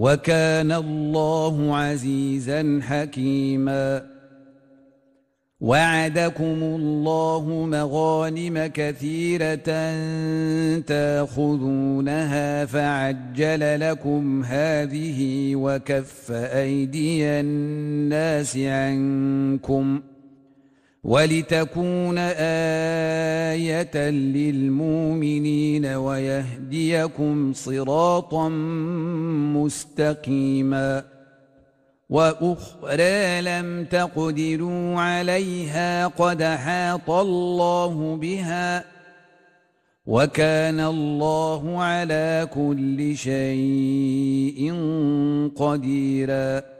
وكان الله عزيزا حكيما. وعدكم الله مغانم كثيرة تأخذونها فعجل لكم هذه وكف أيدي الناس عنكم ۖ. ولتكون آية للمؤمنين ويهديكم صراطا مستقيما وأخرى لم تقدروا عليها قد حاط الله بها وكان الله على كل شيء قديراً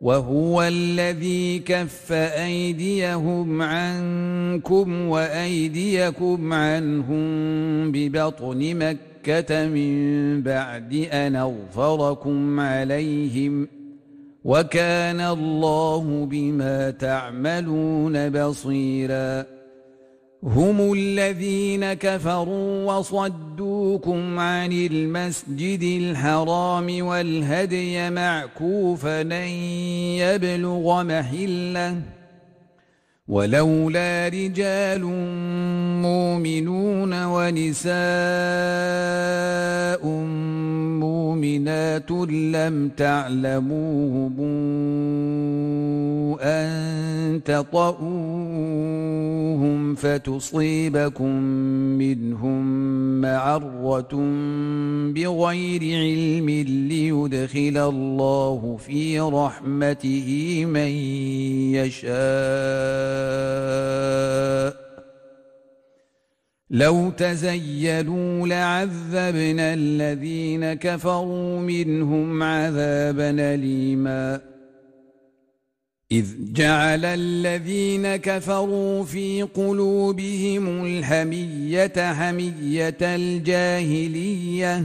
وهو الذي كف أيديهم عنكم وأيديكم عنهم ببطن مكة من بعد أن أغفركم عليهم وكان الله بما تعملون بصيراً هم الذين كفروا وصدوكم عن المسجد الحرام والهدي معكوفا أن يبلغ محلة ولولا رجال مؤمنون ونساء مؤمنات لم تعلموهم أن تطؤوهم فتصيبكم منهم معرة بغير علم ليدخل الله في رحمته من يشاء. لو تزيلوا لعذبنا الذين كفروا منهم عذابا أليماً. إذ جعل الذين كفروا في قلوبهم الحمية حمية الجاهلية.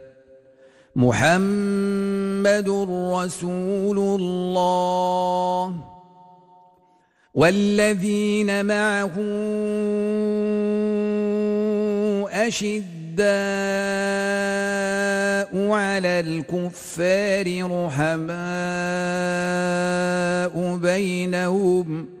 محمد رسول الله والذين معه أشداء على الكفار رحماء بينهم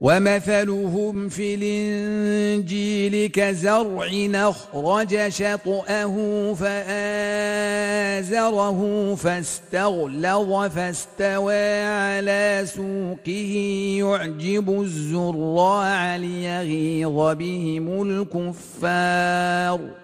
ومثلهم في الإنجيل كزرع أخرج شطأه فآزره فاستغلظ فاستوى على سوقه يعجب الزراع ليغيظ بهم الكفار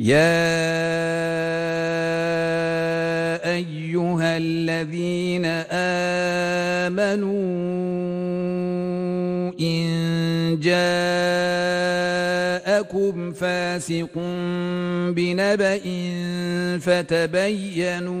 يا ايها الذين امنوا ان جاءكم فاسق بنبأ فتبينوا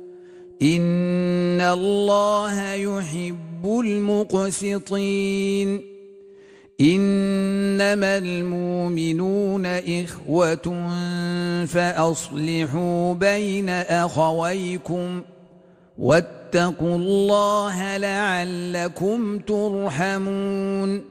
إن الله يحب المقسطين إنما المؤمنون إخوة فأصلحوا بين أخويكم واتقوا الله لعلكم ترحمون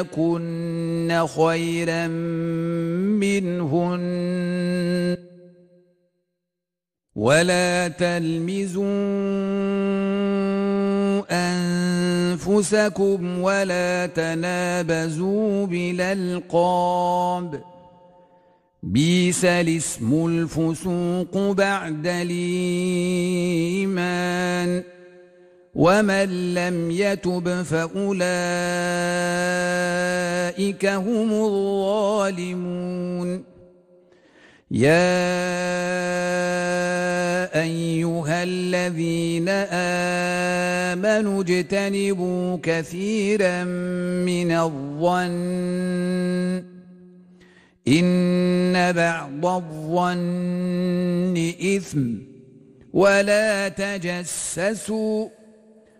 يكن خيرا منهن ولا تلمزوا أنفسكم ولا تنابزوا بالألقاب بيس الاسم الفسوق بعد الإيمان ومن لم يتب فأولئك هم الظالمون يا أيها الذين آمنوا اجتنبوا كثيرا من الظن إن بعض الظن إثم ولا تجسسوا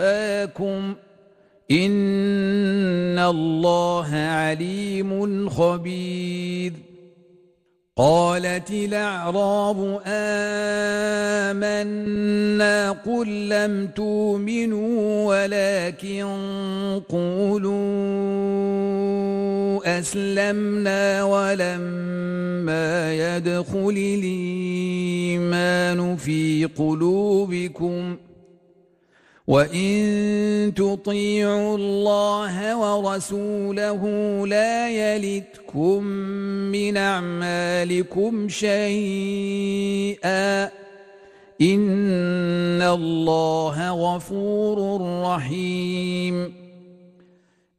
أتقاكم إن الله عليم خبير. قالت الأعراب آمنا قل لم تؤمنوا ولكن قولوا أسلمنا ولما يدخل الإيمان في قلوبكم ۖ وإن تطيعوا الله ورسوله لا يلتكم من أعمالكم شيئا إن الله غفور رحيم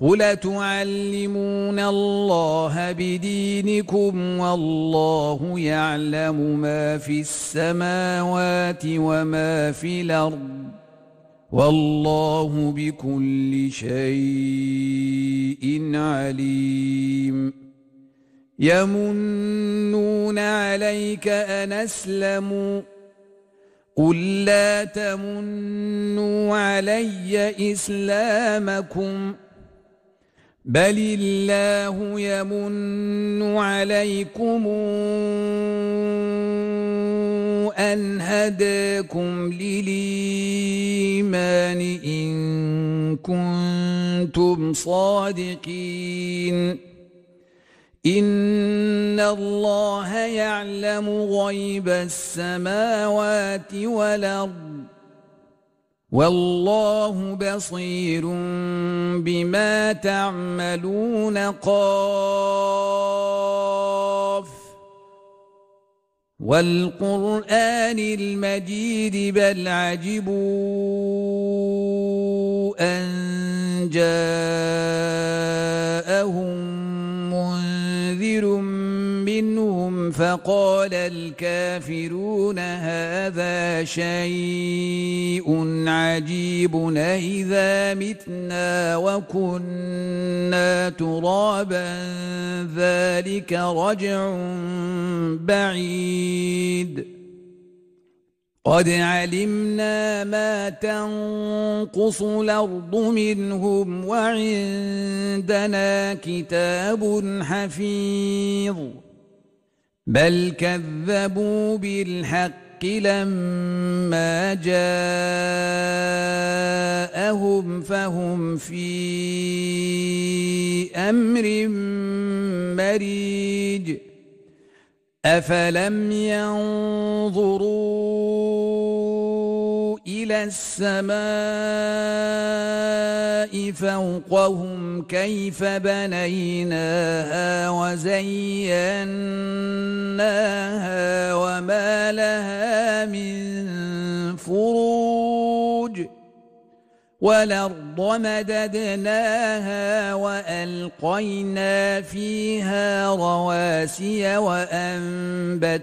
قل تعلمون الله بدينكم والله يعلم ما في السماوات وما في الأرض والله بكل شيء عليم يمنون عليك أن أسلموا قل لا تمنوا علي إسلامكم بل الله يمن عليكم أن هداكم للإيمان إن كنتم صادقين إن الله يعلم غيب السماوات والأرض والله بصير بما تعملون قاف. والقرآن المجيد بل عجبوا أن جاءهم منذر منهم فقال الكافرون هذا شيء عجيب إذا متنا وكنا ترابا ذلك رجع بعيد. قد علمنا ما تنقص الأرض منهم وعندنا كتاب حفيظ. بل كذبوا بالحق لما جاءهم فهم في أمر مريج أفلم ينظروا إلى السماء فوقهم كيف بنيناها وزيناها وما والأرض مددناها وألقينا فيها رواسي وأنبتنا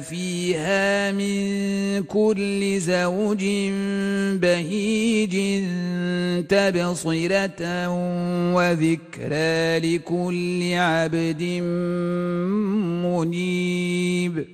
فيها من كل زوج بهيج تبصرة وذكرى لكل عبد منيب.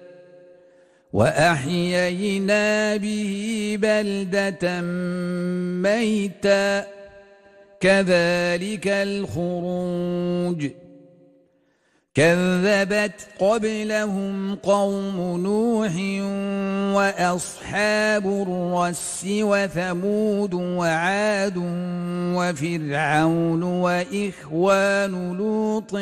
وأحيينا به بلدة ميتا. كذلك الخروج. كذبت قبلهم قوم نوح وأصحاب الرس وثمود وعاد وفرعون وإخوان لوط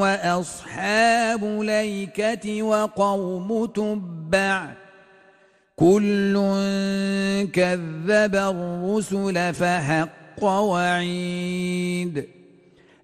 وأصحاب ليكة وقوم تبع كل كذب الرسل فحق وعيد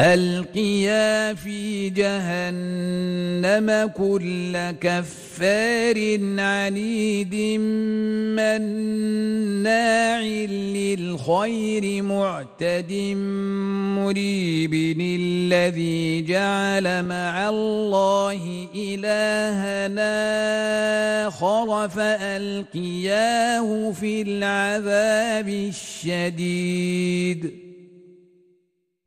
ألقيا في جهنم كل كفار عنيد مناع للخير معتد مريب الذي جعل مع الله إلهنا آخر فألقياه في العذاب الشديد.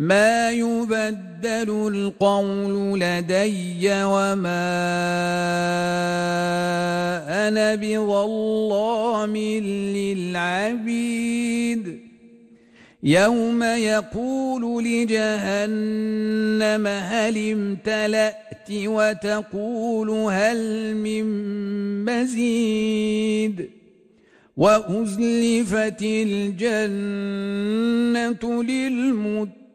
ما يبدل القول لدي وما أنا بظلام للعبيد. يوم يقول لجهنم هل امتلأت وتقول هل من مزيد. وأزلفت الجنة للمتقين.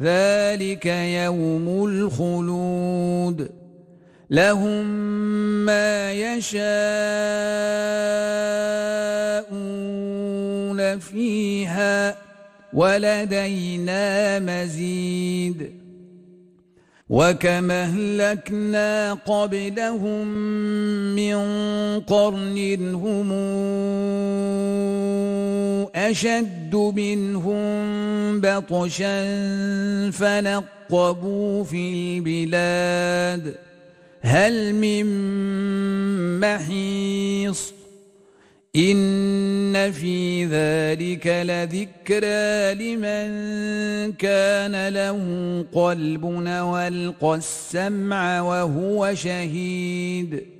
ذلك يوم الخلود. لهم ما يشاءون فيها ولدينا مزيد. وكما أهلكنا قبلهم من قرن هم أشد منهم بطشا فنقبوا في البلاد. هل من محيص؟ إن في ذلك لذكرى لمن كان له قلب وألقى السمع وهو شهيد.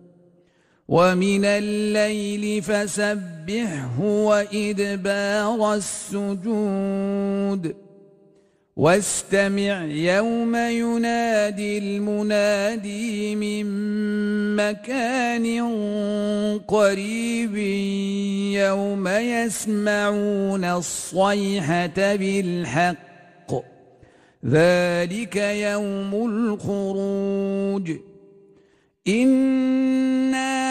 ومن الليل فسبحه وإدبار السجود. واستمع يوم ينادي المنادي من مكان قريب يوم يسمعون الصيحة بالحق. ذلك يوم الخروج. إنا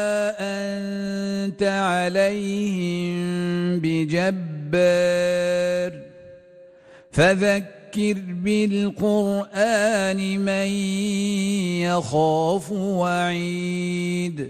أنت عليهم بجبار. فذكر بالقرآن من يخاف وعيد.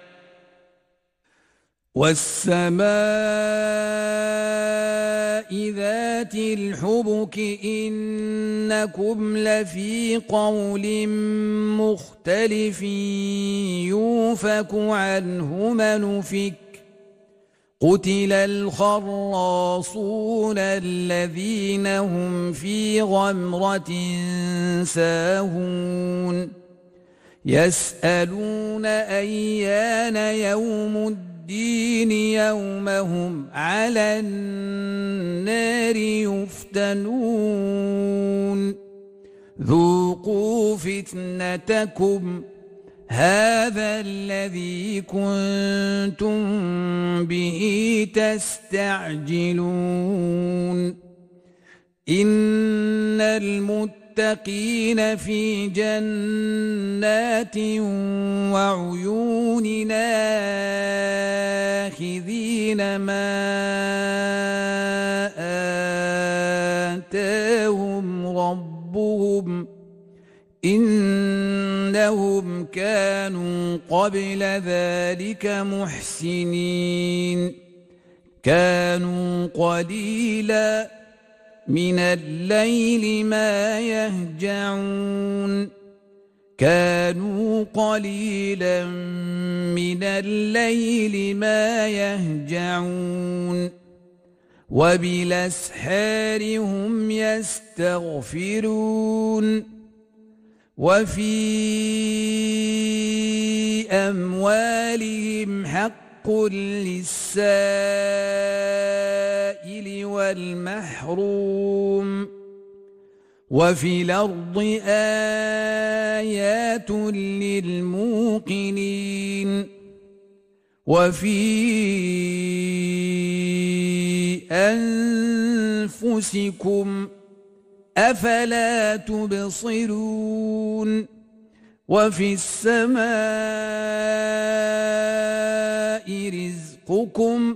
والسماء ذات الحبك إنكم لفي قول مختلف يوفك عنه من فك قتل الخراصون الذين هم في غمرة ساهون يسألون أيان يوم الدين الدين يومهم على النار يفتنون. ذوقوا فتنتكم. هذا الذي كنتم به تستعجلون. إن المتقين المتقين في جنات وعيون آخذين ما آتاهم ربهم إنهم كانوا قبل ذلك محسنين كانوا قليلاً من الليل ما يهجعون. كانوا قليلا من الليل ما يهجعون. وبالأسحار هم يستغفرون. وفي أموالهم حق للسائل والمحروم وفي الأرض آيات للموقنين وفي أنفسكم أفلا تبصرون وفي السماء رزقكم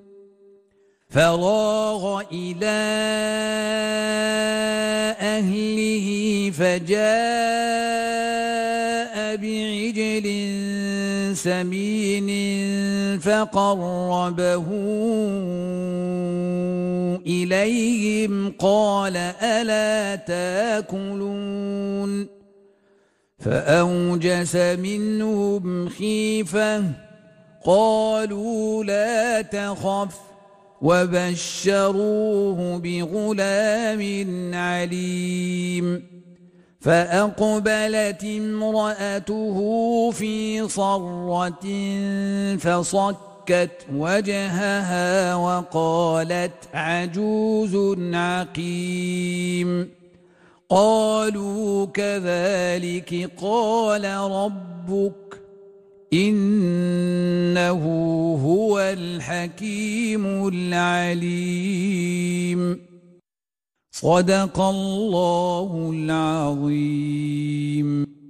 فراغ إلى أهله فجاء بعجل سمين فقربه إليهم قال ألا تاكلون فأوجس منهم خيفة قالوا لا تخف وبشروه بغلام عليم. فأقبلت امرأته في صرة فصكت وجهها وقالت عجوز عقيم. قالوا كذلك قال ربك. إنه هو الحكيم العليم. صدق الله العظيم.